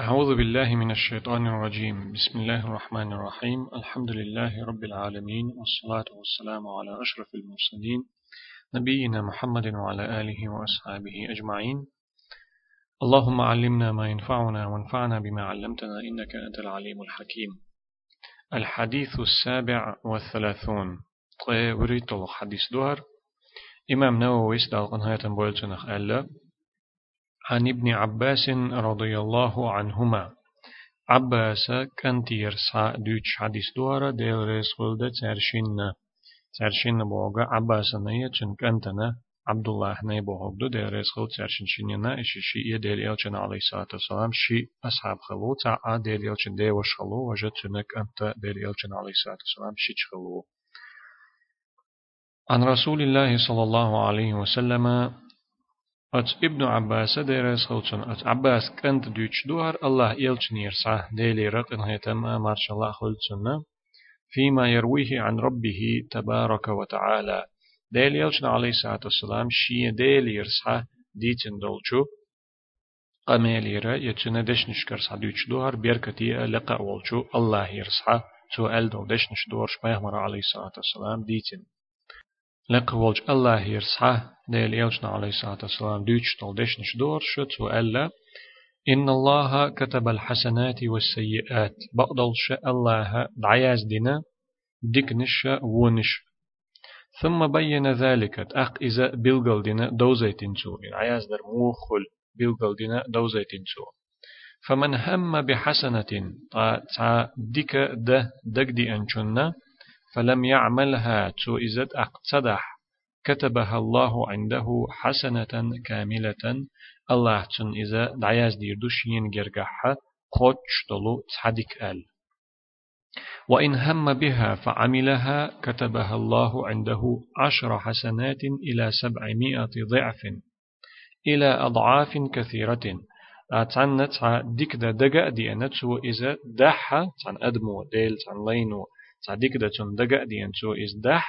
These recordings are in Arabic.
أعوذ بالله من الشيطان الرجيم. بسم الله الرحمن الرحيم. الحمد لله رب العالمين والصلاة والسلام على أشرف المرسلين نبينا محمد وعلى آله وأصحابه أجمعين. اللهم علمنا ما ينفعنا وانفعنا بما علمتنا إنك أنت العليم الحكيم. الحديث السابع والثلاثون. وريت الحديث دهر إمام نووي استغلقن هاية بولتنخ ألا. عن ابن عباس رضي الله عنهما. عباس كانت يرسع دوش حديث دوارا ديل رسول دا ترشين ترشين بوغا عباس نية چن كانتنا عبد الله ني بوغ دو ديل رسول ترشين شنينا إشي شي ديل يلچن عليه الصلاة والسلام شي أصحاب خلو تا ديل يلچن دي وش خلو وجد چنك أنت ديل يلچن عليه الصلاة والسلام شي خلو عن رسول الله صلى الله عليه وسلم أت ابن عباس ديرس خوتشن أت عباس كنت دوش دوار. الله يلچنير صح ديلي رقن هيتما. ما شاء الله خلتشن فيما يرويه عن ربه تبارك وتعالى. ديل يلچن عليه الصلاة والسلام. شي ديل يرصح ديتن دولچو قميليرا يتشن دشنش كرصح دوش دوار. بيركتي لقا والچو الله يرصح تو ألدو دشنش دور شبيه عليه الصلاة والسلام. ديتن. لقولج الله يرصح ديل يلشنا عليه الصلاة والسلام دوش طل نش دور شت وألا إن الله كتب الحسنات والسيئات بقدل شاء الله دعياز دينا ديكنش ونش ثم بين ذلك أق إذا بلغل دينا دوزيتين سو عياز در موخل بلغل دينا دوزيتين سو فمن هم بحسنة تا ديك ده دك دي أنشنا فلم يعملها تو إذا أقصدح كتبها الله عنده حسنة كاملة. الله تن إذا دعياز دير دوشين جرجحها قوتش دلو تصدق أل. وإن هم بها فعملها كتبها الله عنده عشر حسنات إلى سبعمائة ضعف. إلى أضعاف كثيرة. أتعنت ديك دا دقا دي أنتو إذا دحا تن أدمو ديل تن لينو صديق دا تون دقا دي انتو إز دح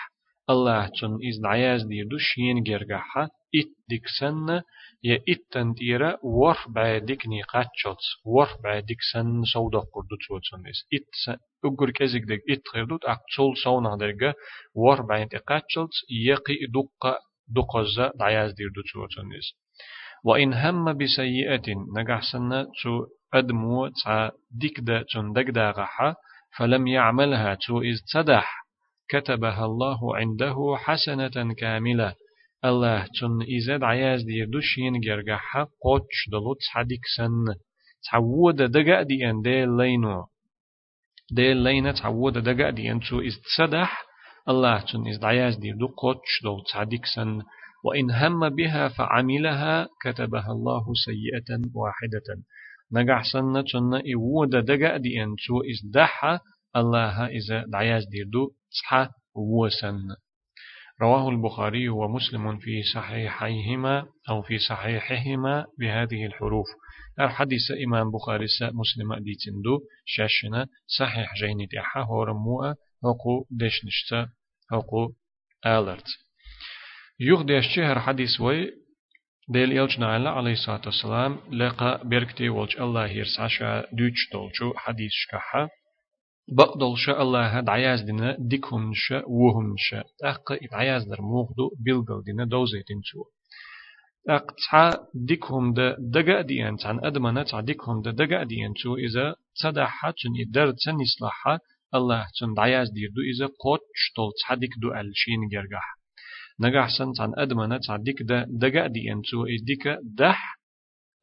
الله تون إز دعياز دي دو شين جرقحة إت ديك سن يا إت تنتيرا ور بعدك نيقاتشوت ور بعدك سن سودا قردو تون إز إت أقر كزيك دك إت خيردوت أقتول سونا درجة ور بعد قاتشوت يقي دقة دقزة دعياز دي دو تون إز وإن هم بسيئة نجحسن تو أدمو تا ديك دا تون دك دا غحا فلم يعملها تو إذ تدح كتبها الله عنده حسنة كاملة. الله تن إزاد عياز دي دوشين جرجحها قوتش دلوت حديك سن. تعود دقا دي أن دي لينو. دي لينة تعود دقا دي أن تو إذ تدح الله تن إزد عياز دي دو قوتش دلوت حديك سن. وإن هم بها فعملها كتبها الله سيئة واحدة. نجح سنة سنة إيودا دقا دي أنتو إز دحا الله إذا دعياز ديردو تصحى وسن رواه البخاري ومسلم في صحيحيهما أو في صحيحهما بهذه الحروف. الحديث إمام بخاري مسلم دي تندو شاشنا صحيح جيني تحا هورموء هقو دشنشتا هقو آلرت يغدي الشهر حديث وي ديل يلجنا على عليه الصلاة والسلام لقى بيركتي ولج الله يرسعشا دوش دولشو حديث شكحا بقدل شاء الله دعياز دينا ديكهم شاء وهم شاء أق دعياز در موغدو بيلغل دينا دوزيتين شو أق تع ديكهم دا دقا ديان تان أدمنا تع ديكهم دا دقا ديان شو إذا صدحا تن إدار تن إصلاحا الله تن دعياز دير دو إذا قوت شتول تحديك دو ألشين جرگح نجح سنت عن أدمنا تعديك ده دقا دي أنتو إديك دح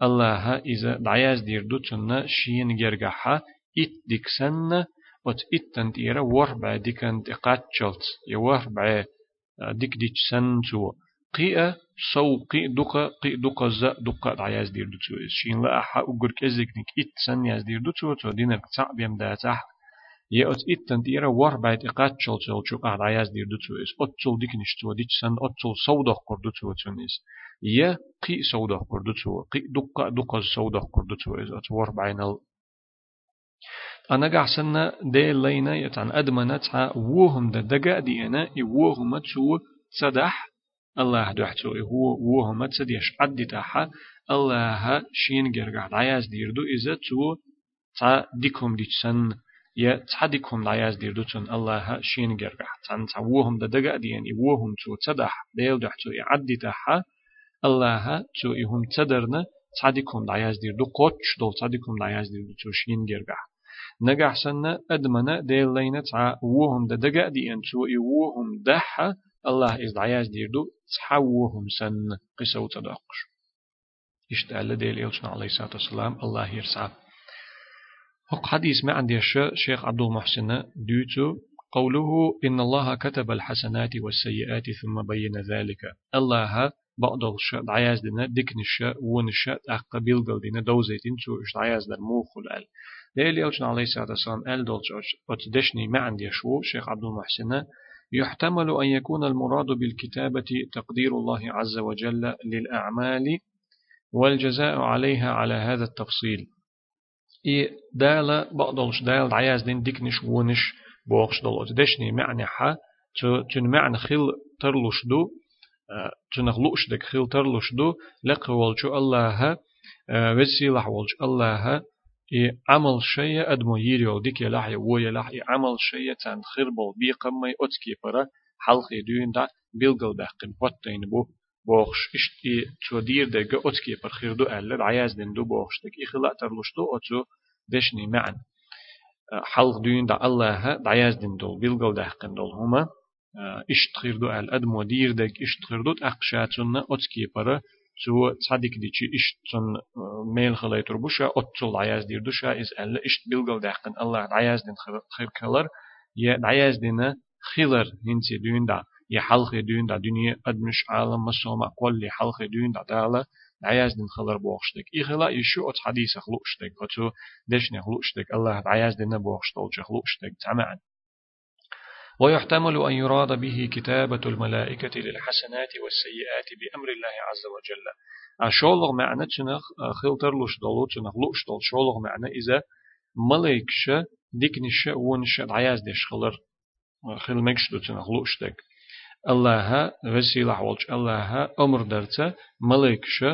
الله إذا دعياز دير دوتنا شين جرجحها إت ديك سن وت إت تنتيرا ور بعد ديك انت قاتشلت يور بعد ديك ديك سن تو قيئة سو قي دقة قي دقة ز دقة دعياز دير دوتو شين لا أحا أقول كزيك نك إت سن ياز دير دوتو تو. دينك تعب يم داتح يأت إتن تيرا ور بايت إقات شل شل شو قاعد عياز دير دوتو إس أتشل ديك نشتو ديك سن أتشل سودة قردوتو تونيس يا قي سودة قردوتو قي دقة دقة سودة قردوتو إس أت ور باينل أنا قاعسنا دي لينا يتعن أدمنا تع وهم دا دقا دي أنا وهم تشو تصدح الله دحتو هو وهم تسديش عدي تاحا الله شين جرجع دعياز ديردو إذا تو تا ديكم ديتسن يا تا ديكم دعياز ديردو تن الله شين جرجع. تن تعوهم ددقا ديان يوهم تو تدح. ديل دح تو يعدي تحا الله تو يهم تدرنا تا ديكم دعياز ديردو قوتش دول. تا ديكم دعياز ديردو تو شين جرجع. نجح سنة أدمنا ديل لينا تع وهم ددقا ديان تو يوهم دحا الله إز دعياز ديردو تحوهم سن. قسو تدقش إشتعل ديل يوتنا عليه الصلاة والسلام. الله يرسع حق حديث ما عندي الشيخ عبد المحسن. ديوتو قوله إن الله كتب الحسنات والسيئات ثم بين ذلك. الله بعض الشيء دعياز دينا دكن الشيء ون الشيء أقبل قل دينا دوزيتين تو إش دعياز در موخل أل. ديل يوتنا عليه الصلاة والسلام أل دولش أتدشني ما عندي شو شيخ عبد المحسن. يحتمل أن يكون المراد بالكتابة تقدير الله عز وجل للأعمال والجزاء عليها على هذا التفصيل. إي دالة بقدلش دال عياز دين ديكنش ونش بوغش دول دشني معنى حا تن معنى خل ترلش دو تنغلوش دك خل ترلش دو لقوالشو الله وسيلة والش الله إي عمل شيء أدمو يريو ديك يلاحي ويلاحي عمل شيء تان خربل بي قمي أتكي برا حلقي دوين دا بيلغل بحقن بطين بو بوخش اشتي تودير دقة أتكي برخيردو ألا العياز دندو بوخش دك إخلا ترلشتو أتو دشني معن. حلق دين دا الله دا عياز دندو بلغل دا حقندول هما اشتخيردو ألا أدمو دير دك اشتخيردو تأقشاتون أتكي برا سو صدق دي چي اشتن ميل خلاي تربوشا أتول عياز دير دوشا إز ألا اشت بلغل دا حقن الله دا عياز دين خير كلر يا دا عياز دين خيلر هنسي دين دا يا حلق دون دا دنيا أدمش عالم مسوما قول حلق دون دا دالا عياز دين خلر بوخشتك. إخلا يشو أت حديث خلوشتك؟ فتو دشني خلوشتك الله عياز دين بوخشتول خلوشتك. تمام. ويحتمل أن يراد به كتابة الملائكة للحسنات والسيئات بأمر الله عز وجل. شولغ معنى تنخ خلتر لش دلو تنخ لوش دل شولغ معنى إذا ملائكش ديكنش ونش عياز ديش خلر خل مكش دو تنخ لوش دك الله وسيلة والش الله أمر درته ملائكش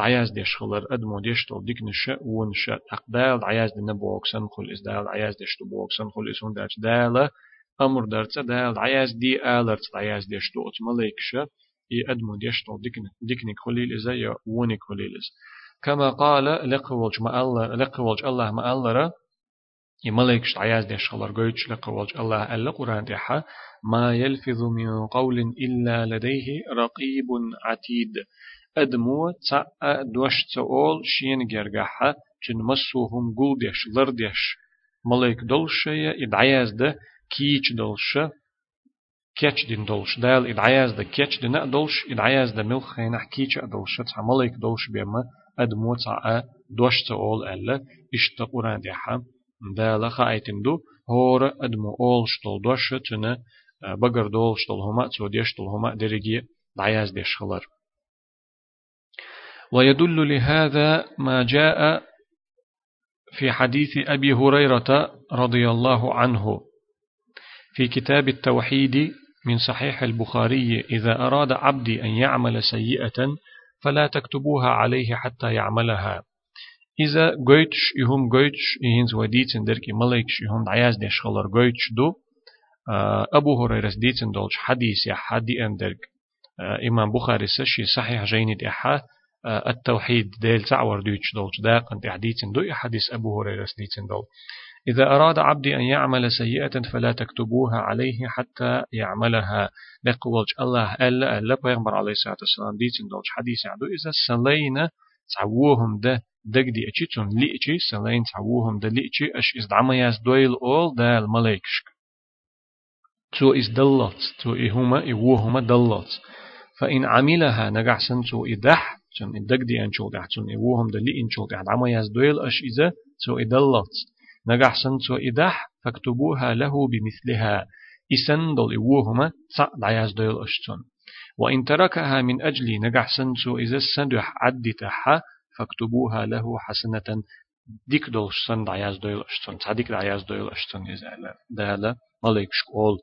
عياز ديش خلر أدمو ديش دل ديكنش ونش أقدال عياز دي نبوكسن خل إزدال عياز ديش تبوكسن خل إسون داش داله أمر درت دال عياز دي آلرت عياز ديش تو ملائكشة إي أدمو ديش تو ديكنك خليل إزا يا ونك خليل إز كما قال لقولج ما الله لقولج الله ما الله را ملائكش عياز ديش خلر قويتش لقولج الله ألا قرآن ديحا ما يلفظ من قول إلا لديه رقيب عتيد أدمو تا دوش تقول شين جرجحة تن مسوهم قول ديش لر ديش ملائك دول شيء إدعياز ده كيش دولش كيتش دين دولش دال إدعياز دا كيتش دين دولش إدعياز دا ملخ خينح كيتش دولش تعملك دولش بيما أدمو تاع دوش تقول ألا إشتا قران ديحا دال خايتن دو هور أدمو أول شتول دوش تنا بقر دول شتول هما تو ديش تول هما درجي دعياز ديش خلر ويدل لهذا ما جاء في حديث أبي هريرة رضي الله عنه في كتاب التوحيد من صحيح البخاري إذا أراد عبدي أن يعمل سيئة فلا تكتبوها عليه حتى يعملها إذا قويتش يهم قويتش يهنز وديتن دركي ملكش يهم دعياز ديش خلر قويتش دو أبو هريرة ديتن دولش حديث يا حدي أندرك إمام بخاري سشي صحيح جيني دي التوحيد ديل تعور ديتش دولش داقن دي حديثن دو حديث أبو هريرة ديتن دول إذا أراد عبدي أن يعمل سيئة فلا تكتبوها عليه حتى يعملها لقولج الله ألا ألا بيغمبر عليه الصلاة والسلام ديتن دوج حديث عدو إذا سلينا تعووهم ده دق دي أشي تون لئشي سلين تعووهم ده لئشي أش إز دعمياز دويل أول ده الملايكشك تو إز دلت تو إهما إوهما دلت فإن عملها نجحسن تو إدح تون إدق دي أنشول دح تون إوهم ده لئنشول دح دعمياز دويل أش إذا تو إدلت نجح سنتو إدح فاكتبوها له بمثلها إسن دول إوهما صع دعياز دويل أشتون وإن تركها من أجل نجح سنتو إذا سندح عدتها فاكتبوها له حسنة. ديك دول سن دعياز دويل أشتون صديق دعياز دويل أشتون إذا دالا ملك شكول.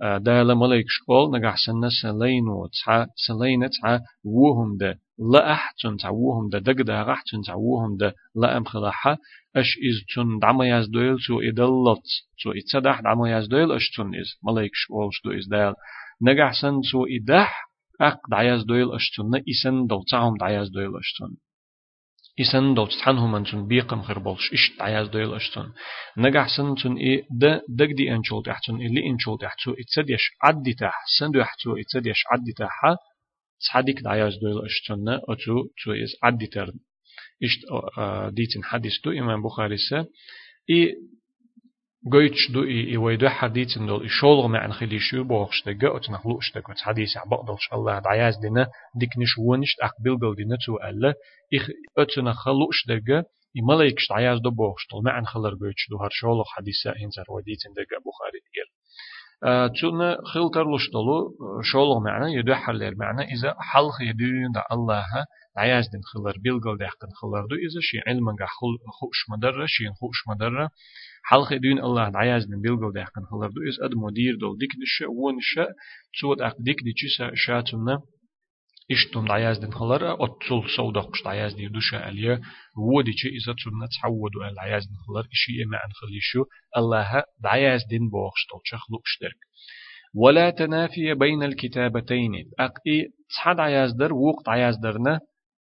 دالا ملايك شقول نجح سنة سلين وتسعة سلين تسعة وهم ده. لا أحسن تعوهم ده. دق ده أحسن تعوهم ده. لا أم خلاحة. أش إز تون دعما ياز دويل تو إدلت. تو إتصدح دعما ياز دويل أش تون إز. ملايك شقول شدو إز دال نجح سن تو إدح أق دعياز دويل أش تون إسن دو تعهم دعياز دويل أش تون إسن دو تحنهم أنتون بيقم خربولش إش تعياز دويل أشتون. نجح سنتون إيه د دق دي أنشول تحتون إلي أنشول تحتو إتسديش عدي تح. سندو يحتو إتسديش عدي تحها صحديك دعياز دويل أشتون. أتو تو إز عدي ترن إش ديتن حديث دو إمام بخاري سا إيه قويتش دو إي ويدو حديث دول إشولغ مع أن خلي شو بوغش دقا أتنا خلوش دقا حديث عبقدلش الله دعياز دينا ديك نش ونش أقبل قل دينا تو ألا إخ أتنا خلوش دقا إملايكش دعياز دو بوغش دول مع خلر قويتش دو هر شولغ حديثة إنزر وديتن دقا بخاري ديال تون خلتر لش دلو شولغ معنى يدو حلير معنى إذا حلق يدون دا الله عياز دين خلر بيلقل دحقن خلر دو إذا شي علما خل خوش مدرة شي خوش مدرة. حلقة دين الله عياز دين بيلقل دحقن خلر دو إذا أد مدير دول ديك دش ونش تود أق ديك دي چيسا شاتنا إشتم دعياز دين خلر أتصل صودق قش دعياز دي دوشا أليا ودي چي إذا تسونا تعودوا العياز دين خلر إشي إما أن خليشو. الله دعياز دين بوغش دول شخلو اشترك ولا تنافي بين الكتابتين. أقي تصحد عياز در وقت عياز درنا.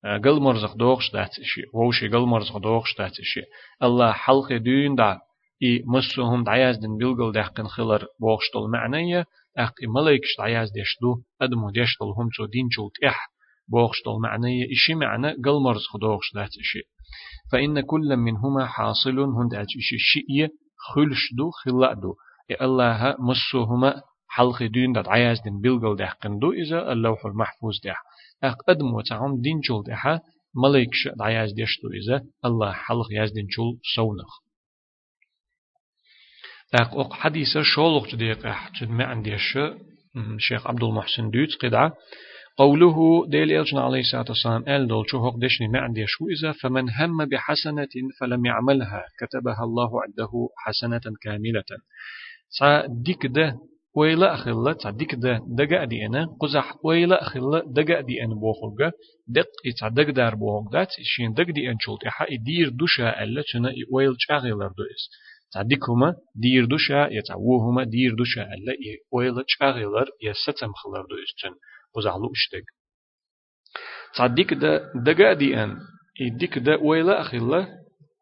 قل مرزق دوغش دات إشي ووشي قل مرزق دوغش دات إشي الله حلق دون دا إي مسوهم دعياز دين بلغل دحقن خلر بوغشتل معنية أق إي ملايكش دعياز ديشتو أدمو ديشتل هم تو دين جلت إح بوغشتل معنية إشي معنى قل مرزق دوغش دات إشي فإن كل منهما حاصل هند أج إشي شئية خلش دو خلا دو إي الله مسوهما حلق دون دات عياز دين بلغل دحقن دو إذا اللوح المحفوظ دح أقدم وتعم دين جول دحا ملك شد عياز ديشتو إذا الله حلق ياز دين جول سونخ. أق أق حديثة شولق جديق أحجد ما عنديش شيخ عبد المحسن دوت قدعة. قوله ديل إلجنا عليه الصلاة والسلام قال دول شو هق دشني ما شو إذا فمن هم بحسنة فلم يعملها كتبها الله عنده حسنة كاملة. سا ديك ده ويلا أخلا تعديك ده دقا دي أنا قزح ويلا أخلا دقا دي أنا بوخوغا دق يتعدق دار بوخوغ شين دق دي أن شلت إحا يدير دوشا ألا تنا ويل شاغلر دو إس تعديكهما دير دوشا يتعوهما دير دوشا ألا ويل شاغلر يستم خلر دو إس تن قزح لو اشتق تعديك ده دقا دي أن يديك ده ويلا أخلا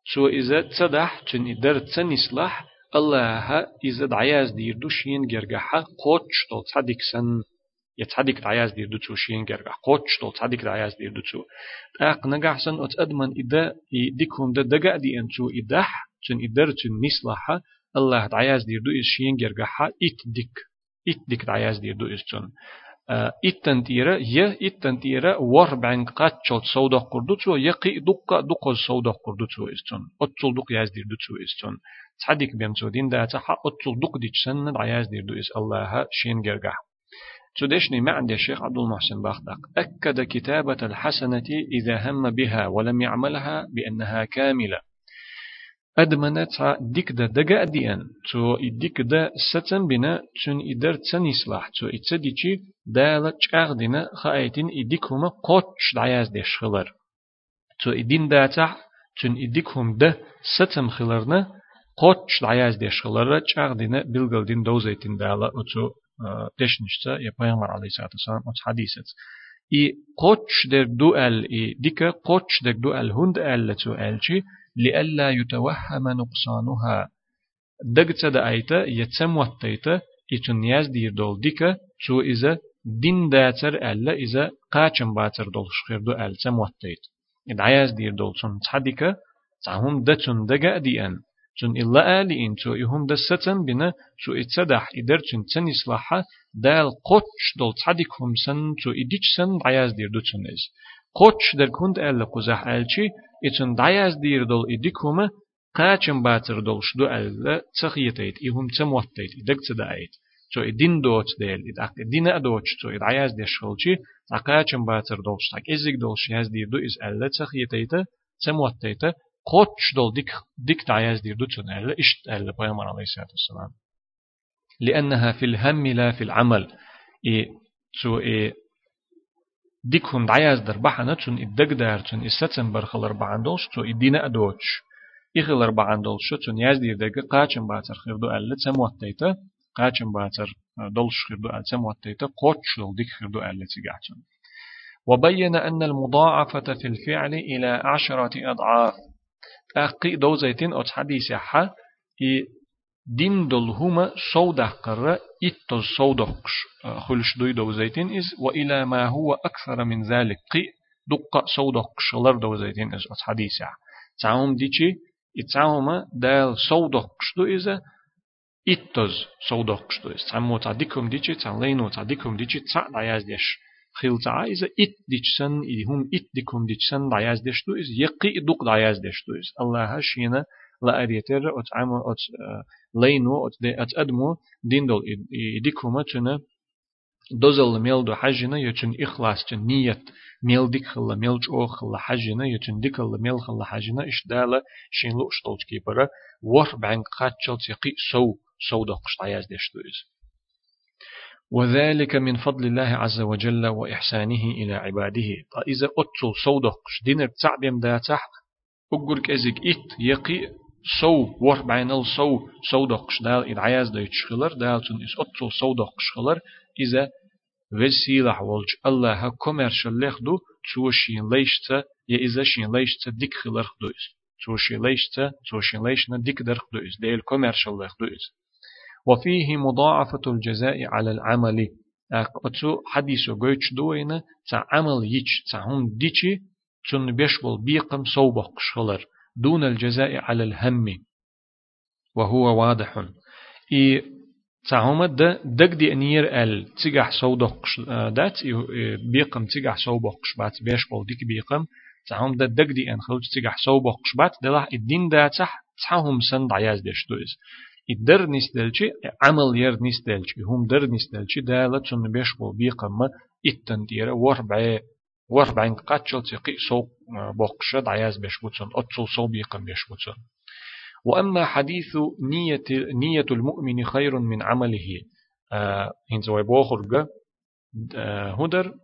شو إذا تصدح تن يدر تسنسلح الله إذا دعياز دير دوشين جرجحة قوتش تو تصدق سن يتصدق دعياز دير دوتو شين جرجح قوتش تو تصدق دعياز دير دوتو تاق نجح سن أت أدمن إذا يديكون ده دقا دي أنتو إدح تن إدر تن نسلحة الله دعياز دير دو إس شين جرجحة إت ديك إت ديك دعياز دير دو إس تن إتنتيرا يه إتنتيرا ور بعن قاتشوت سودا قردوتو يقي دقة دقة سودا قردوتو إستون أتول دق ياز دير دوتو إستون. تصدق بيمتو دين دا تحا أتول دق ديش سنة عياز دير دو إس الله شين جرجح تدشني مع عند الشيخ عبد المحسن باخدق أكد كتابة الحسنة إذا هم بها ولم يعملها بأنها كاملة. أدمنت ديك دا دقا ديان تو ديك دا ستن بنا تون إدر تسن إصلاح تو إتسديشي دالة چاق دينا خايتين إديكهما قوتش دعياز ديش خلر. تو إدين داتا تون إديكهم دا ستم خلرنا قوتش دعياز ديش خلر چاق دينا بلغل دين دوزيتين دالة أتو دشنشتا يا بيغمر عليه الصلاة والسلام أت حديثت. إي قوتش در دو أل إي ديكا قوتش در دو أل هند أل تو ألشي لئلا يتوهم نقصانها. دقت دا أيتا يتسم وطيتا إتن ياز دير دول ديكا تو إذا دين داتر ألا إذا قاچن باتر دول شخير دو أل تسم وطيت إذا عياز دير دول تن تحديكا تعهم دتن دقا دي أن تن إلا آلي إن تو إهم دستن بنا تو إتسدح إدر تن تن إصلاحة دال قوتش دول تحديكهم سن تو إديش سن عياز دير دو تن إز قوتش در كنت ألا قزح ألشي إتن دعياز دير دول إديكهما قاچن باتر دول شدو ألا تخيتيت إهم تموتيت إدك تدعيت تو إدين دوت ديل إدك إدين أدوتش تو إدعياز دي شغلشي تقاچن باتر دول شتاك إزيك دول شياز دير دو إز ألا تخيتيت تموتيت قوتش دول ديك ديك دعياز دير دو تن ألا إشت ألا بيامر عليه الصلاة والسلام لأنها في الهم لا في العمل إيه تو إيه ديكهم دعياز در بحنا تون إدق دار تون إستن برخلر بعندولش تو إدينا أدوش إخلر بعندولش تون يازدير دقة قاچن باتر خيردو ألا تسموتيتا قاچن باتر دولش خيردو ألا تسموتيتا قوتش دول ديك خيردو ألا تيقاچن وبين أن المضاعفة في الفعل إلى عشرة أضعاف. أقي دوزيتين أو حديث حا دين دل هما صودة قرة إتو صودقش خلش دوي دوزيتين إز وإلى ما هو أكثر من ذلك قي دقة صودقش لر دوزيتين إز أو حديث تعهم ديشي إتعهم دال صودقش دو إذا إتوز صودقش دو إز. تعمو تعديكم ديشي تعلينو تعديكم ديشي تعد عياز ديش. خيلتا إذا إت ديشسن هم إت ديكم ديشسن دعياز ديشتو إز. يقي دوق دعياز ديشتو إز. الله هشينا لا أريتر أت عم أت لينو أت أدمو دين دول إديكم تنا دوزل ميل دو حجنا يتن إخلاص تن نية ميل ديك خلا ميل جو خلا حجنا يتن ديك خلا ميل خلا حجنا إش دالة شين لو شتولج كيبرا ور بعن قاتشل تقي سو سو دقش دعياز ديشتو إز وذلك من فضل الله عز وجل وإحسانه إلى عباده. إذا أتل صودق دينك تعبيم دا تحت أقرك أزيك إت يقي سو ور بعين سو صودق دال إدعياز دا يتشخلر دال تن إس أتل صودق شخلر إذا وسيلة والج الله كوميرشال لخدو توشين ليشتا يا إذا شين ليشتا ديك خلر خدوز توشين ليشتا توشين ليشنا ديك در خدوز ديل كوميرشال لخدوز وفيه مضاعفة الجزاء على العمل. أتو حديث قويتش دوينة تا عمل يتش تا هم ديتشي تن بيشبل بيقم صوبق شغلر دون الجزاء على الهم. وهو واضح. إي تعهم دا دق دي نير ال تيجح صودق دات بيقم تيجح صوبق شبات بيشبل ديك بيقم. تعهم دا دق دي أن خلوش تيجح صوبق شبات دلح الدين دا تح تحهم سند عياز ديش دوز إدر نستلشي عمل ير نستلشي هم در نستلشي دالة تن بيشبو بيقما إتن ديرا وربع وربع قاتشل تقي سوق بوقشة دعياز بيشبوتن أتصل سو بيقم بيشبوتن وأما حديث نية نية المؤمن خير من عمله آه هنز ويبوخرج آه هدر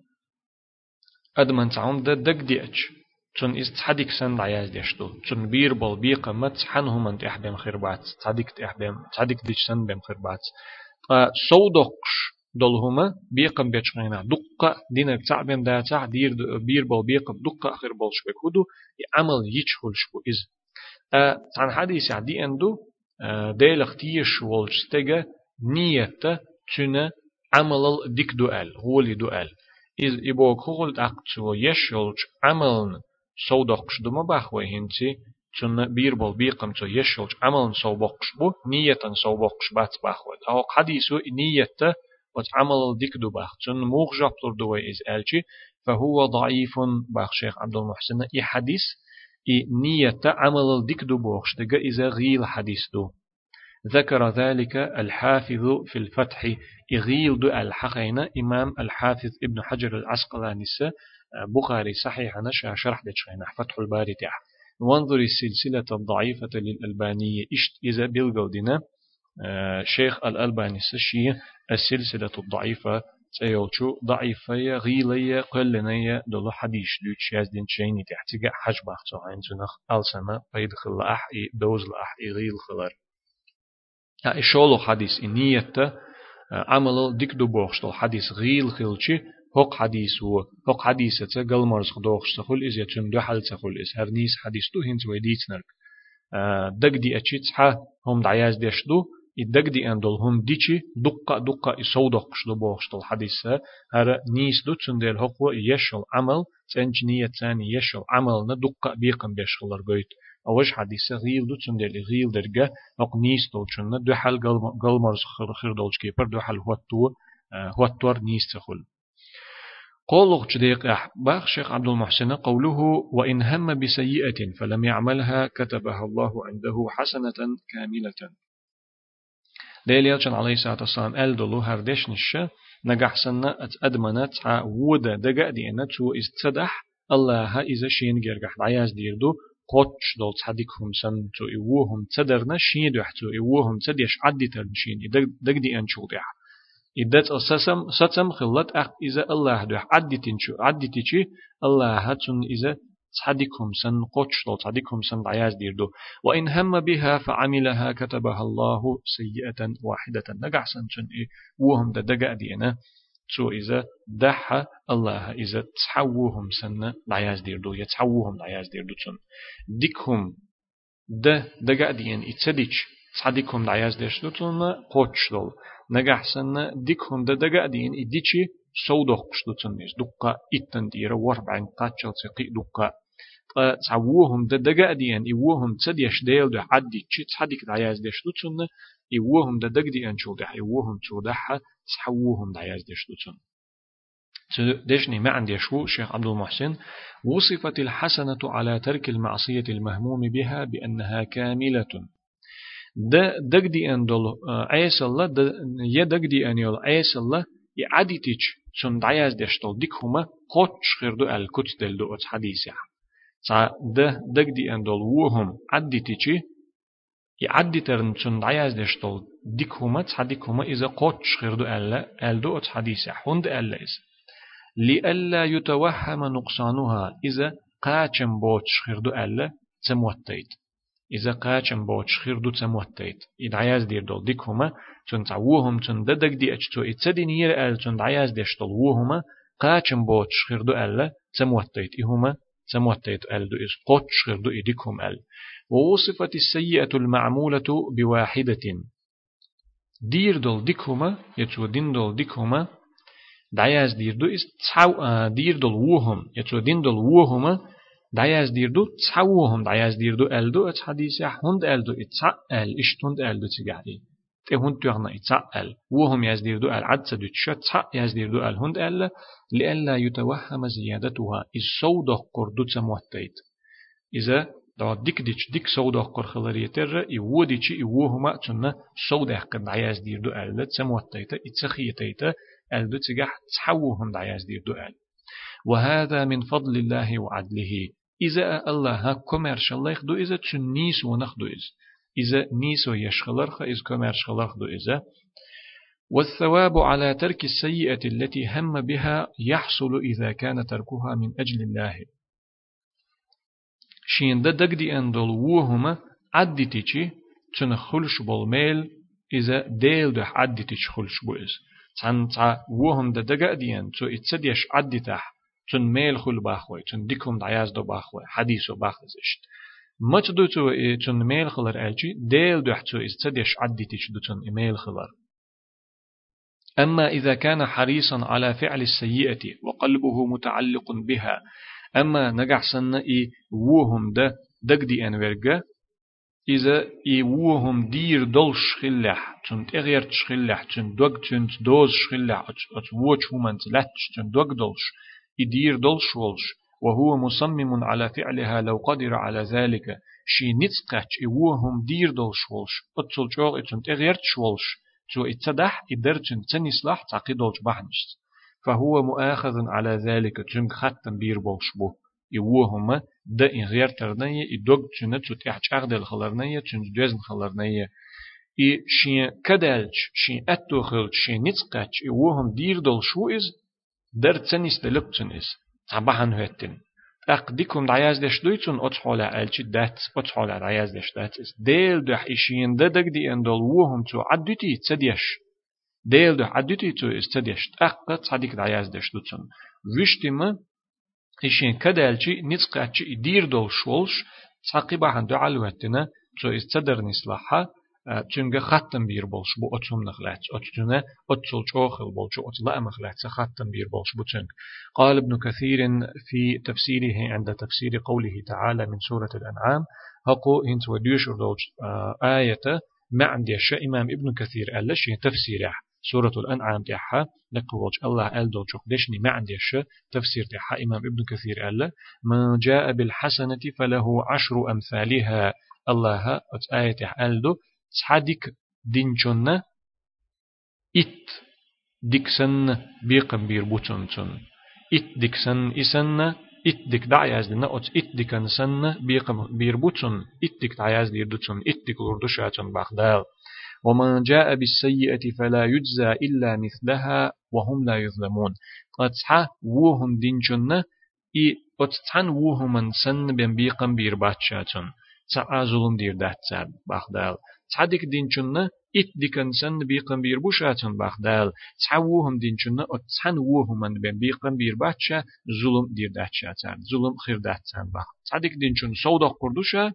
أدمن تعم ده دق ديأتش تون إز تصدق سن عياز ديشتو تون بير بول بيقة ما تصحنهم أنت إحبام خربات تصدق إحبام تصدق ديش سن بام خربات صودقش دولهما بيقم بيتشغينا دقة دينك تعبم دا تع دير بير بول بيقم دقة آخر بول شبك هدو عمل يتشخل شبو إز عن حديث عدي أندو ديل اختيش والشتغة نية تنا عمل ديك دوال هو اللي دوال إذ إبوك خغلت أقتو يشولج عملن صودقش دما بخوي هنتي تون بير بول بيقم تو يشلج عملا صوبقش بو نية صوبقش بات بخوي أو حديثو نية وتعمل ديك دو بخ تون موغ جابلر دوي إز ألشي فهو ضعيف باخ شيخ عبد المحسن إي حديث إي نية عمل ديك دو بوخش دقا إذا غيل حديث دو. ذكر ذلك الحافظ في الفتح. إغيل دو الحقين إمام الحافظ ابن حجر العسقلاني بخاري صحيح نشا شرح دتشينا فتح الباري تاع وانظر السلسلة الضعيفة للألبانية. إشت إذا بيلغودنا شيخ الألباني سشي السلسلة الضعيفة تيولشو ضعيفة غيلية قلنية دولو حديش دوتش يازدين شيني تحتيجا حج باختو عين زنخ ألسما بيدخل أح دوز لأح غيل خلر. شولو حديث إنية عمل ديك دو بوخشتو حديث غيل خلشي هق حديث هو هق حديث تقل مرز خدوخش تقول إز يتشن دو حل تقول إز هرنيس حديث دو هنز ويديت نرك. دق دي أتشيت حا هم دعياز ديش دو الدق دي أن دول هم ديشي دقة دقة يصودقش دو بوخش دول حديث هر نيس دو تندل هقو يشل عمل تنج نية تاني يشل عمل ندقة بيقم بيشغلر قويت أوش حديث غيل دو تندل غيل درجة هق نيس دول شن دو حل قل مرز خير دولش كيبر دو حل هو تو هو تور نيس تخل. قوله جديق أحباخ شيخ عبد المحسن قوله وإن هم بسيئة فلم يعملها كتبها الله عنده حسنة كاملة. ديل يلشن عليه الصلاة والسلام أل دلو هردش نشة نجح سنة أدمنت ودا دقا دينا تو استدح الله إذا شين جرجح دعياز ديردو قوتش دول تصحديكهم سن تو إيوهم تدرنا شين دوح تو إيوهم تديش عدي ترن شين. دق دي أنشو دوح إدت أساسم ستم خلت أخ إذا الله دوح عدي تنشو عدي تيجي الله هاتون إذا تصحدكم سن قوتش دول تصحدكم سن عياز ديردو. وإن هم بها فعملها كتبها الله سيئة واحدة. نقع سن إيه؟ وهم دا دقا دينا. تو إذا دح الله. إذا تحوهم سنة دعياز ديردو. يتحوهم دعياز ديردو تون ديكهم ده دقا دين إتسديش تصديكهم دعياز ديردو تون قوتش دول نجح سنة ديكهم ده دقا دين إديشي سودوخ قشدو تون نيس دقا إتن ديرا وربعين قاتشل تقي دقا تعوهم ده دقا دين إيوهم تسديش ديل ده عدي تشي تصديك دعياز ديردو تون إيوهم ده دق دي أنشو دح إيوهم تو دح تحوهم دعياز دشتوتن دشني ما عندي شو شيخ عبد المحسن وصفت الحسنة على ترك المعصية المهموم بها بأنها كاملة. ده دق دي أن دول عيس الله ده يدق دي أن يول عيس الله يعدي تيج سن دعياز دشتول ديك هما قوتش خيردو الكتس دل دو حديث ده دق دي أن دول وهم عدي تيجي يعدي ترن تشن عياز دشتول ديك هما تصحديك هما إذا قوتش خيردو ألا ألدو حديثة حند ألا إذا لألا يتوهم نقصانها إذا قاچم بوتش خيردو ألا تموتيت إذا قاچم بوتش خيردو تموتيت إذا عياز دير دول ديك هما تشن تعوهم تشن ددك دي أجتو إتسدي نير أل تشن عياز دشتول وهما قاچم بوتش خيردو ألا تموتيت إهما تموتيت ألدو إذ قوتش خيردو إديكهم أل ووصفت السيئة المعمولة بواحدة دير دول ديكهما يتو دين دول ديكهما دعياز دير دو إس تسعو دير دول وهم يتو دين دول وهما دعياز دير دو تسعوهم دعياز دير دو ألدو ات حديث هند ألدو اتسع أل اشتند ألدو تجاري te hund تغنى اتسأل وهم يزدير دو العد سدو تشتسع يزدير دو الهند ألا لئلا يتوهم زيادتها صودق قردو تموتيت إذا دا ديك ديش ديك سودا قر خلريتر يو ديش يو هما تنا سودا قد عياز دير دو ألد سموتيتا اتسخيتيتا ألد تجح تحوهم دعياز دير دو أل. وهذا من فضل الله وعدله. إذا الله كمرش الله يخدو إذا تنيس ونخدو إذا إذا نيسو يشخلرخ إذا كمرش خلرخدو إذا. والثواب على ترك السيئة التي هم بها يحصل إذا كان تركها من أجل الله. شين دا دق دي اندول ووهما عدي تيجي تن خلش بالميل إذا ديل ده عدي تيجي خلش بو إز تن تا ووهم دا دقا ديان تو اتسديش عدي تح تن ميل خل باخوي تن ديكم دعياز دو باخوي حديثو باخزشت مچ دو تو تن ميل خلر الجي ديل ده تو اتسديش عدي تيجي دو تن ميل خلر أما إذا كان حريصا على فعل السيئة وقلبه متعلق بها أما نجح سنة إي وهم ده دي أنورجا إذا إي وهم دير دول شخلح تن تغير تشخلح تن دوغ تن دوز شخلح أت ووش همان تلاتش تن دوغ دولش يدير دول شولش وهو مصمم على فعلها لو قدر على ذلك. شي نتسقاتش إوهم دير دول شولش أتصل جوغ إتن تغير تشولش تو إتدح إدرتن تنسلح تعقيدولش بحنشت فهو مؤاخذ على ذلك تنك ختم بير بولشبو يوهما دا إن غير ترنية إدوغ تنة تتحج أغدل خلرنية تنج دوزن خلرنية. إي شين كدالج شين أتو خلج شين نتسقاتش يوهم دير دول شو إز در تنس تعبحن هتن أقدكم دعياز دش دويتون أتحولا ألشي دات أتحولا دعياز دش دات. إز ديل دح إشين ددك دي أندول وهم تو عدتي تسديش ديل ده عدتي تو استديش أقا تصديق دعياز دش دوتسن وشتما إشين كدالجي نتسقاتشي يدير دول شولش. تعقيبا عن دعالواتنا تو استدر نسلحة تنجا ختم بير بولش بو أتسوم نخلات أتسونا أتسول شوخل بولش أتلا مخلات ختم بير بولش بو تنج قال ابن كثير في تفسيره عند تفسير قوله تعالى من سورة الأنعام هقو هنت وديش آية ما عندي إمام ابن كثير ألا شيء تفسيره سورة الأنعام تحا نقولش الله قال دول دشني ما عنديش تفسير تحا إمام ابن كثير قال من جاء بالحسنة فله عشر أمثالها الله آية قال تصحدك دينشن إت ديكسن بيقم بير بوتنتن إت ديكسن إسن اتدك دعياز لنا أت اتدك سن بيقم بيربوتون اتدك دعياز ديردوتون اتدك لردوشاتون باخدال ومن جاء بالسيئة فلا يجزى إلا مثلها وهم لا يظلمون. أتصحى وهم دينجن إي أتصحن وهم سن بين بيقم بيرباتشاتون تسعى ظلم دير داتساد باخدال تصحدك دينجن إت ديكن سن بيقن بير بوشاتن باخدال تحوهم دينشنا أتسحن وهم من بين بيقن بير باتشا ظلم دير داتشاتان ظلم خير داتسان باخ تصدق دينشن سودا قردوشا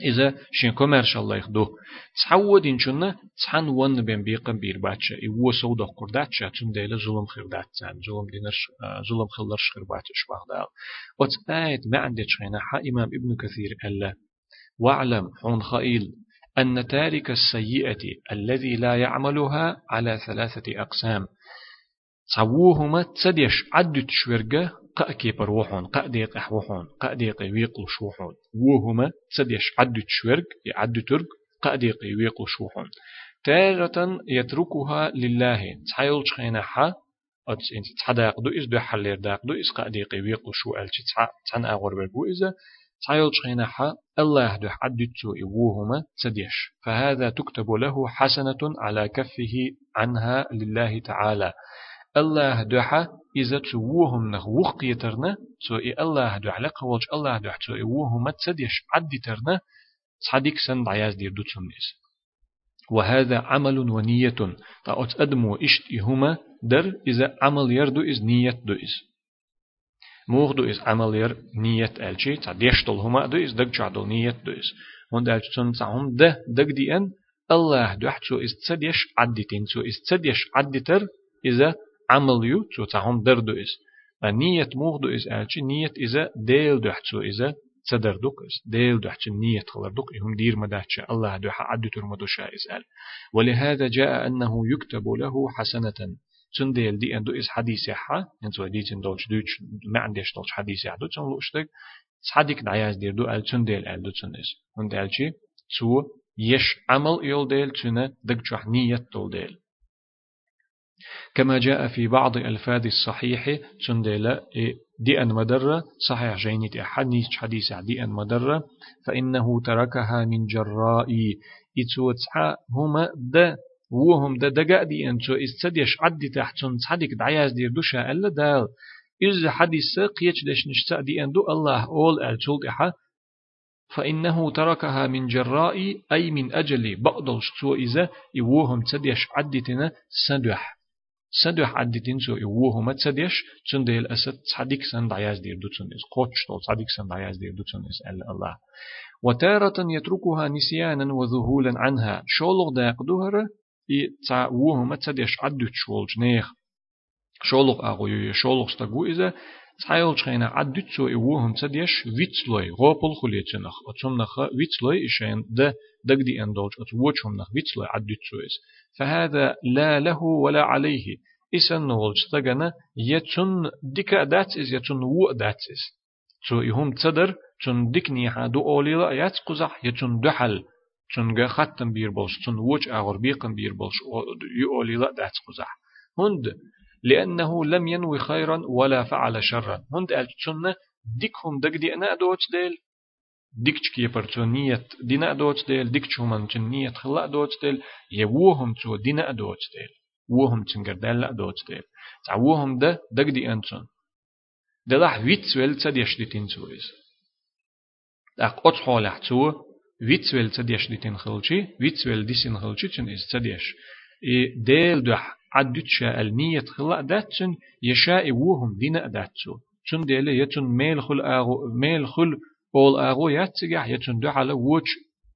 إذا شين كوميرش الله يخدو تحو دينشنا تحن ون بين بيقن بير باتشا إيو سودا قرداتشا تون ديلا ظلم خير داتسان ظلم دينرش ظلم خلرش خير باتش باخدال وتآيت ما عندك حا إمام ابن كثير ألا واعلم حون خائل أن تارك السيئة الذي لا يعملها على ثلاثة أقسام. صووهما تسديش عدت شورجة قأكي بروحون قأديق أحوحون قأديق ويقل شوحون وهما تسديش عدت شورج يعد ترج قأديق ويقل شوحون تارة يتركها لله. تحيل شخينا حا أتس إنت تحداق دو إز دو حلير داق دو إز قأديق ويقل شو ألتي تحن أغور بربو إذا تايل حا الله ده عدتو إبوهما تديش فهذا تكتب له حسنة على كفه عنها لله تعالى. الله دحا إذا توهم نخ وق يترنا إي الله دح لقوالج الله دح تو إبوهما تديش عدترنا صديق سند عياز دير دوتسمنيس وهذا عمل ونية. تأت أدمو إشت إهما در إذا عمل يردو إز نية دو إز. موغدو إز عملير نية ألشي تا ديشتل هما دو إز دق جعدل نية دو إز هون دالش تون تعهم ده دق دي أن الله دو حتو إز تسديش عدتين تو إز تسديش عدتر إذا عمليو تو تعهم در دو إز نية موغدو إز ألشي نية إذا ديل دو حتو إذا تصدر دوك إز ديل دو حتو نية خلر دوك إهم دير مداتش الله دو عدتر مدوشا إز أل ولهذا جاء أنه يكتب له حسنة تون ديل دي اندو إس حديث حا انتو دي تن دولش دوش ما عنديش دولش حديث حدو تون لوشتك صديق دعياز دير دو ال تون ديل ال دو هون ديل شي تو يش عمل يول ديل تون دك جوح نية دول ديل كما جاء في بعض ألفاظ الصحيح تون ديل دي أن مدرة صحيح جينيت حديث حديث دي أن مدرة فإنه تركها من جراء إتو هما ده وهم ده دقا دي انتو استديش عدي تحتون صدق دعياز دير دوشا ألا دال. إز حديث قيتش دش نشتا دي أندو الله أول ألتول إحا. فإنه تركها من جراء أي من أجل بقدل شتو إذا يوهم تديش عدتنا سندوح. سندوح عدتين سو يوهم تديش تندي الأسد صدق سن دعياز دير دوتون إز قوتش طول صدق سن دعياز دير دوتون إز ألا الله. وتارة يتركها نسيانا وذهولا عنها. شولغ داق دهر и ца уухма цадеш аддут шолж нех шолох агу ё шолох стагу иза цайол чхайна аддут со и уухм цадеш вицлой гопол хулечнах оцомнах вицлой ишен да دقدي أن دولج أتوجهم نخ بيتسلا عدت سويس فهذا لا له ولا عليه إسن نولج تجنا يتن ديكا داتس يتن و داتس سو يهم تدر تن ديك نيحا دو أولي لا يتقزح يتن دحل چونگه ختم بیر بولش چون وچ أغر بيقن بير بولش يؤولي لا دات قزح هند لأنه لم ينوي خيرا ولا فعل شرا. هند أل چون ديكهم دق دي أنا دوت ديل ديكش كي برتونية دينا دوت ديل ديكش هم نية خلا دوت ديل يوهم تو دينا دوت ديل وهم تنجر دل دوت ديل تعوهم ده دق دي أنتون دلح ويتس ويل تديش دي تنسويز أق أتحول تو ويتسويل تديش ديتين خلشي ويتسويل ديسين خلشي تن إز تديش إي ديل دوح عدتشا النية خلا داتشن يشاء وهم دينا داتشو تن ديل يتن ميل خل آغو ميل خل أول آغو ياتسجح يتن دوح على ووش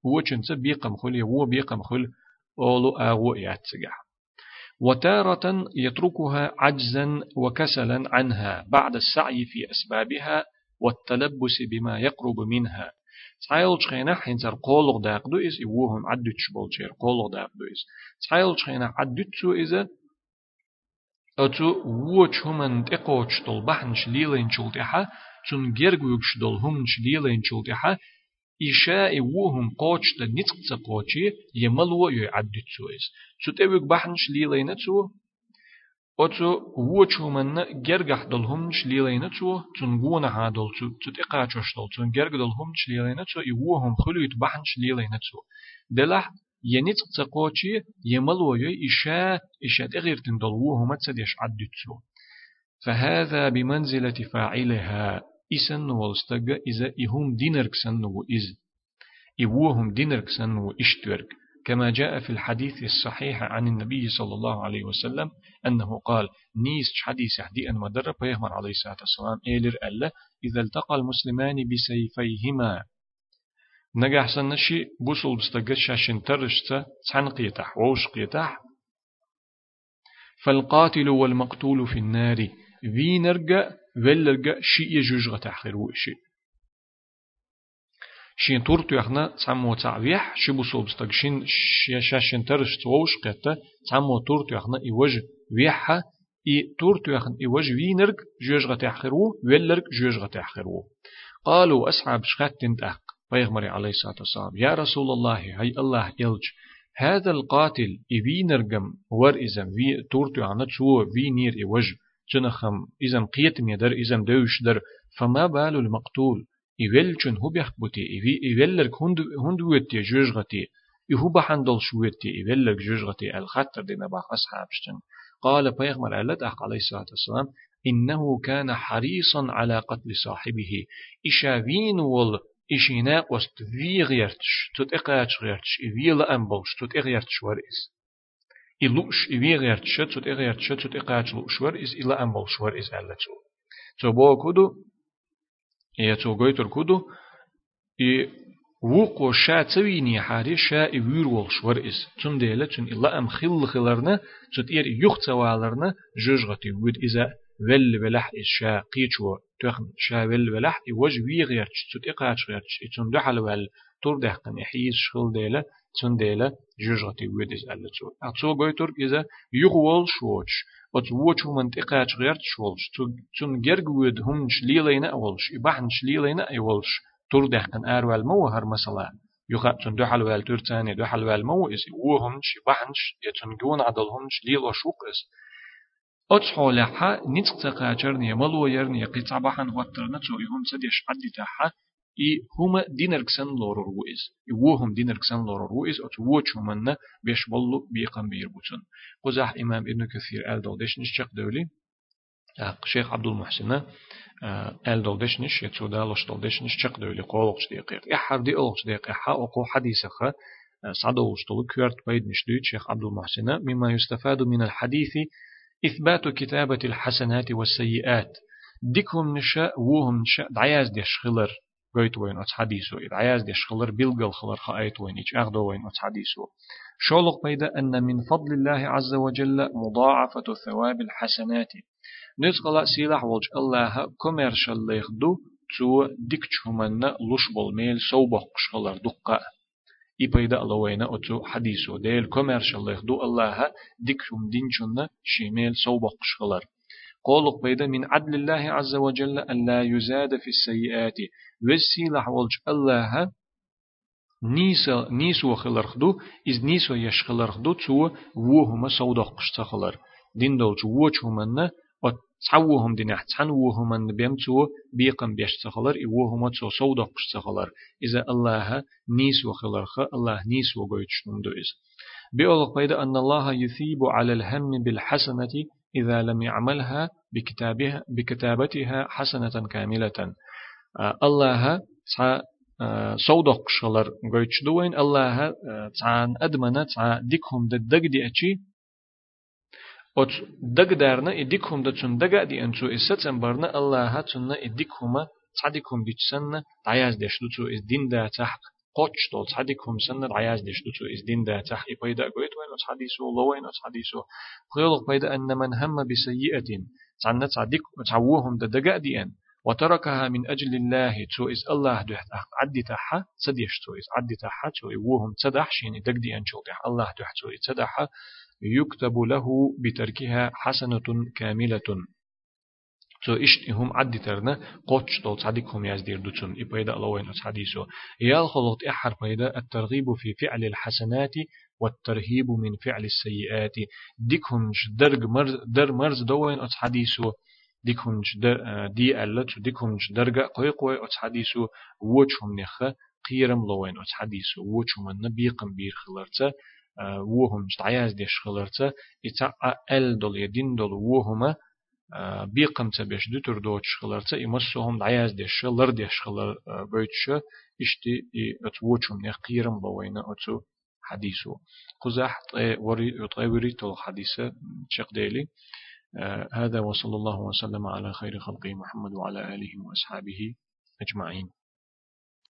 ووشن بيقم خل يو بيقم خل أولو آغو ياتسجح وتارة يتركها عجزا وكسلا عنها بعد السعي في أسبابها والتلبس بما يقرب منها تايل شخينا حينتر قولغ داقدو إز إوهم عدتش بولشير قولغ داقدو إز تايل شخينا عدتشو إذا أتو ووش همان تقوش دول بحنش ليلين شلتحا تون جرغوكش دول همنش ليلين شلتحا إشاء وهم قوش دا نتقت قوشي يملو يعدتشو إز تتوك بحنش ليلين تسو أتو وچو من جرجح دلهم شليلين تو تنقون عادل تو تتقاچش دل تن جرج دلهم شليلين تو يوهم خلوت بحن شليلين تو دلح ينيت تقوشي يملو يي إشاء إشاء تغير تندلوهم تسديش عدتو فهذا بمنزلة فاعلها إسن والستج إذا إهم دينرك سنو إز إوهم دينرك سنو إشترك كما جاء في الحديث الصحيح عن النبي صلى الله عليه وسلم أنه قال نيس حديث يحدي أن مدر بيغمر عليه الصلاة والسلام إيلر ألا إذا التقى المسلمان بسيفيهما. نجح سنشي بوصل بستقش شاشن ترشت تحن قيتح ووش قيتح فالقاتل والمقتول في النار وينرجع ولرجع شيء يجوج تحخير وشيء شين تورتو يخنا تسمو تعويح شبو صوبستك شين شاشن ترش توش قطة تسمو تورتو يخنا إيوج ويحها إي تورتو يخن إيوج وينرق جوج غتحخرو ولرق جوج غتحخرو قالوا أصحاب شخات تنتأق بيغمري عليه الصلاة والسلام يا رسول الله هاي الله يلج هذا القاتل إبينرقم ور إزم في تورتو يخنا تسو في نير إيوج جنخم إزم قيتم يدر إزم دوش در فما بال المقتول إيوالشن هو بيخبتي إيوالرك هند ويتي جوجغتي إهو بحندل شويتي إيوالرك جوجغتي الخطر دينا باق أصحابشتن قال بيغمر ألد أخ عليه الصلاة والسلام إنه كان حريصا على قتل صاحبه إشاوين وال إشيناق وست في غيرتش تت إقاتش غيرتش إوي لأنبلش تت إغيرتش ورئيس إلوش إوي غيرتش تت إغيرتش تت إقاتش لوش ورئيس إلا أنبلش ورئيس ألتو تو بو كدو يا تو غويتر كودو إي وقو شا تسويني حاري شا إوير والشور إس تون ديلا تون إلا أم خل خلرنا تون إير يخ توالرنا جوجغتي ود إذا ول بلح إس شا قيچو تخن شا ول بلح إي وج وي غيرتش تون إقاش غيرتش. تون دحل وال تور دهقن إحيز شخل ديلا تون ديلا جوجغتي ود إس ألا تو أتو غويتر إذا يغوال شوش وت وچو منطقة غير شولش تون جرجود همش ليلينا أولش إبحنش ليلينا أولش تور دهقن أروال مو هر مثلا يخا تون دو حلوال تور تاني دو حلوال مو إس. و همش إبحنش يتون جون عدل همش ليل وشوق إس. أتش حولها نتق تقاچرني ملو يرني قطع بحن وترنا تو يهم سديش عدي تاحا i huma dinarksan loror wuiz i wuhum dinarksan loror wuiz ot wuchumanna besh bollu biqam bir butun quzah imam ibn kathir al dawdeshnish chaq dawli شيخ عبد المحسن ال دولدشنش يتسودا لش دولدشنش چق دولي. قولقش دقيق. يحر دي أولقش دقيق. حا أقو حديثة صعدوش طول كورت بيد نشدوت شيخ عبد المحسن مما يستفاد من الحديث إثبات كتابة الحسنات والسيئات. ديكهم نشاء وهم نشاء دعياز ديش خلر. قيت وين أتس حديثو إذ عياز ديش خلر بيلقل خلر خايت وين إيش أغدو وين أتس حديثو شولق بيدا أن من فضل الله عز وجل مضاعفة ثواب الحسنات نزغلا سيلح ولج الله كوميرشال ليخدو تو ديكش همنا لش بالميل سوبق قشخلر دقة إبايدا ألوينا أتو حديثو ديل كوميرشال ليخدو الله ديكشم دينشنا شيميل سوبق قشخلر قولق بيدا من عدل الله عز وجل أن لا يزاد في السيئات. وسيلة حولج الله نيسا نيسو خلرخدو إز نيسو يشخلرخدو تو وهما سودق قشتخلر دين دولج ووچ همنا تعوهم دين احتان وهما بيم تو بيقم بيشتخلر وهما تو سودق قشتخلر إذا الله نيسو خلرخ الله نيسو قويتشنم دو إز بيقولك بيدا أن الله يثيب على الهم بالحسنة إذا لم يعملها بكتابها بكتابتها حسنة كاملة الله تع صودق شلر قويتش دوين الله تعان أدمنا تع ديكهم ددق دي أشي ot dag darna idikhum da chun daga di anchu isatsan barna Allah chunna idikhuma tsadikum dichsanna ayaz deshlu chu is din قوتش تول صحدك هم سن العياز ديش دوتو إز دين ده تح يبيدا قويت وين أصحديسو لوين أصحديسو خيالك بيدا أن من هم بسيئة تعنا تعديك متعوهم ده دقا ديان وتركها من أجل الله تو إز الله ده تح عدي تحا تديش تو إز عدي تحا تو يوهم تدح شيني دق ديان شو الله ده تو إز تدح يكتب له بتركها حسنة كاملة تو إشت هم عدي ترنا قوتش دول تصدقهم يزدير دوتون إبايدا الله وين حديثه يال خلط إحر بايدا الترغيب في فعل الحسنات والترهيب من فعل السيئات. ديكونج درج مرز در مرز دوين أت حديثو. ديكونج در دي ألت ديكونج درجة قوي قوي أت حديثو. وچهم نخ قيرم لوين أت حديثو. وچهم النبي قم بير خلرته وهم تعياز ديش خلرته إتا أل دول يدين دول وهما بيقم تبش دوتر دوتش خلرته إمسهم دعياز ديش لر ديش خلر بيتش إشتي أتوچم نقيرم لوين أتو حديثه قزح وري يطوري تو حديثه شق ديلي هذا وصلى الله وسلم على خير خلقه محمد وعلى آله وأصحابه أجمعين